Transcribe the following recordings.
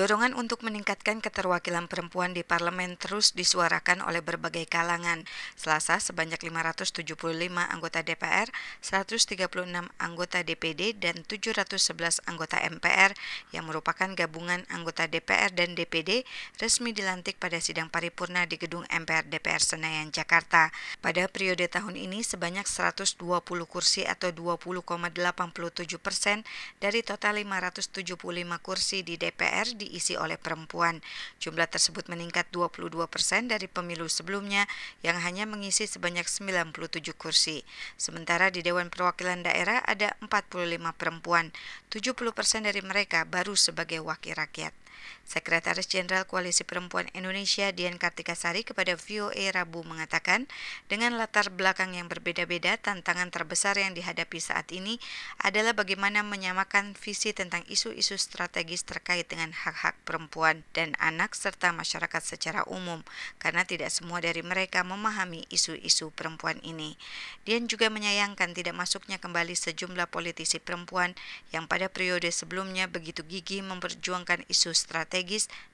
Dorongan untuk meningkatkan keterwakilan perempuan di parlemen terus disuarakan oleh berbagai kalangan. Selasa sebanyak 575 anggota DPR, 136 anggota DPD dan 711 anggota MPR yang merupakan gabungan anggota DPR dan DPD resmi dilantik pada sidang paripurna di gedung MPR DPR Senayan Jakarta. Pada periode tahun ini sebanyak 120 kursi atau 20,87 persen dari total 575 kursi di DPR diisi oleh perempuan. Jumlah tersebut meningkat 22 persen dari pemilu sebelumnya yang hanya mengisi sebanyak 97 kursi. Sementara di Dewan Perwakilan Daerah ada 45 perempuan, 70 persen dari mereka baru sebagai wakil rakyat. Sekretaris Jenderal Koalisi Perempuan Indonesia Dian Kartikasari kepada VOA Rabu mengatakan, dengan latar belakang yang berbeda-beda, tantangan terbesar yang dihadapi saat ini adalah bagaimana menyamakan visi tentang isu-isu strategis terkait dengan hak-hak perempuan dan anak serta masyarakat secara umum, karena tidak semua dari mereka memahami isu-isu perempuan ini. Dian juga menyayangkan tidak masuknya kembali sejumlah politisi perempuan yang pada periode sebelumnya begitu gigih memperjuangkan isu strategis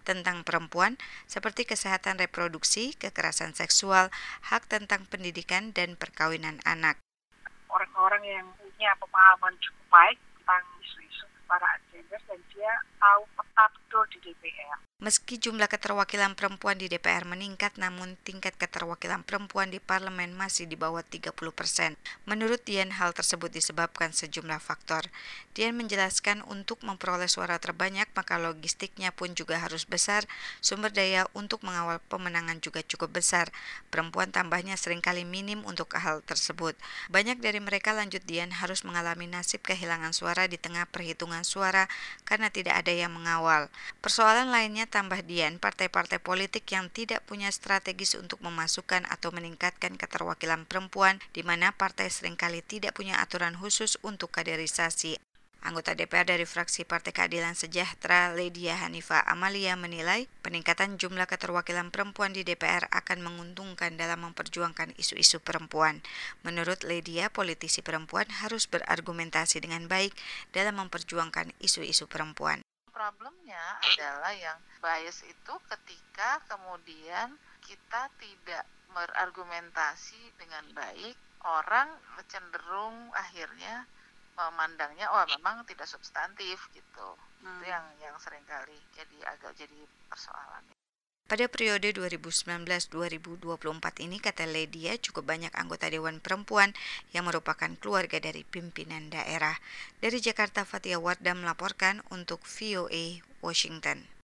tentang perempuan seperti kesehatan reproduksi, kekerasan seksual, hak tentang pendidikan, dan perkawinan anak. Orang-orang yang punya pemahaman cukup baik tentang isu-isu kesetaraan gender dan dia tahu peta betul di DPR. Meski jumlah keterwakilan perempuan di DPR meningkat, namun tingkat keterwakilan perempuan di parlemen masih di bawah 30 persen. Menurut Dian, hal tersebut disebabkan sejumlah faktor. Dian menjelaskan untuk memperoleh suara terbanyak, maka logistiknya pun juga harus besar, sumber daya untuk mengawal pemenangan juga cukup besar. Perempuan tambahnya sering kali minim untuk hal tersebut. Banyak dari mereka lanjut Dian harus mengalami nasib kehilangan suara di tengah perhitungan suara karena tidak ada yang mengawal. Persoalan lainnya tambah Dian, partai-partai politik yang tidak punya strategis untuk memasukkan atau meningkatkan keterwakilan perempuan, di mana partai sering kali tidak punya aturan khusus untuk kaderisasi. Anggota DPR dari fraksi Partai Keadilan Sejahtera, Ledia Hanifa Amalia menilai peningkatan jumlah keterwakilan perempuan di DPR akan menguntungkan dalam memperjuangkan isu-isu perempuan. Menurut Ledia, politisi perempuan harus berargumentasi dengan baik dalam memperjuangkan isu-isu perempuan problemnya adalah yang bias itu ketika kemudian kita tidak berargumentasi dengan baik, orang cenderung akhirnya memandangnya oh memang tidak substantif gitu. Hmm. Itu yang yang sering kali jadi agak jadi persoalan. Pada periode 2019-2024 ini, kata Ledia, cukup banyak anggota Dewan Perempuan yang merupakan keluarga dari pimpinan daerah. Dari Jakarta, Fatia Wardah melaporkan untuk VOA Washington.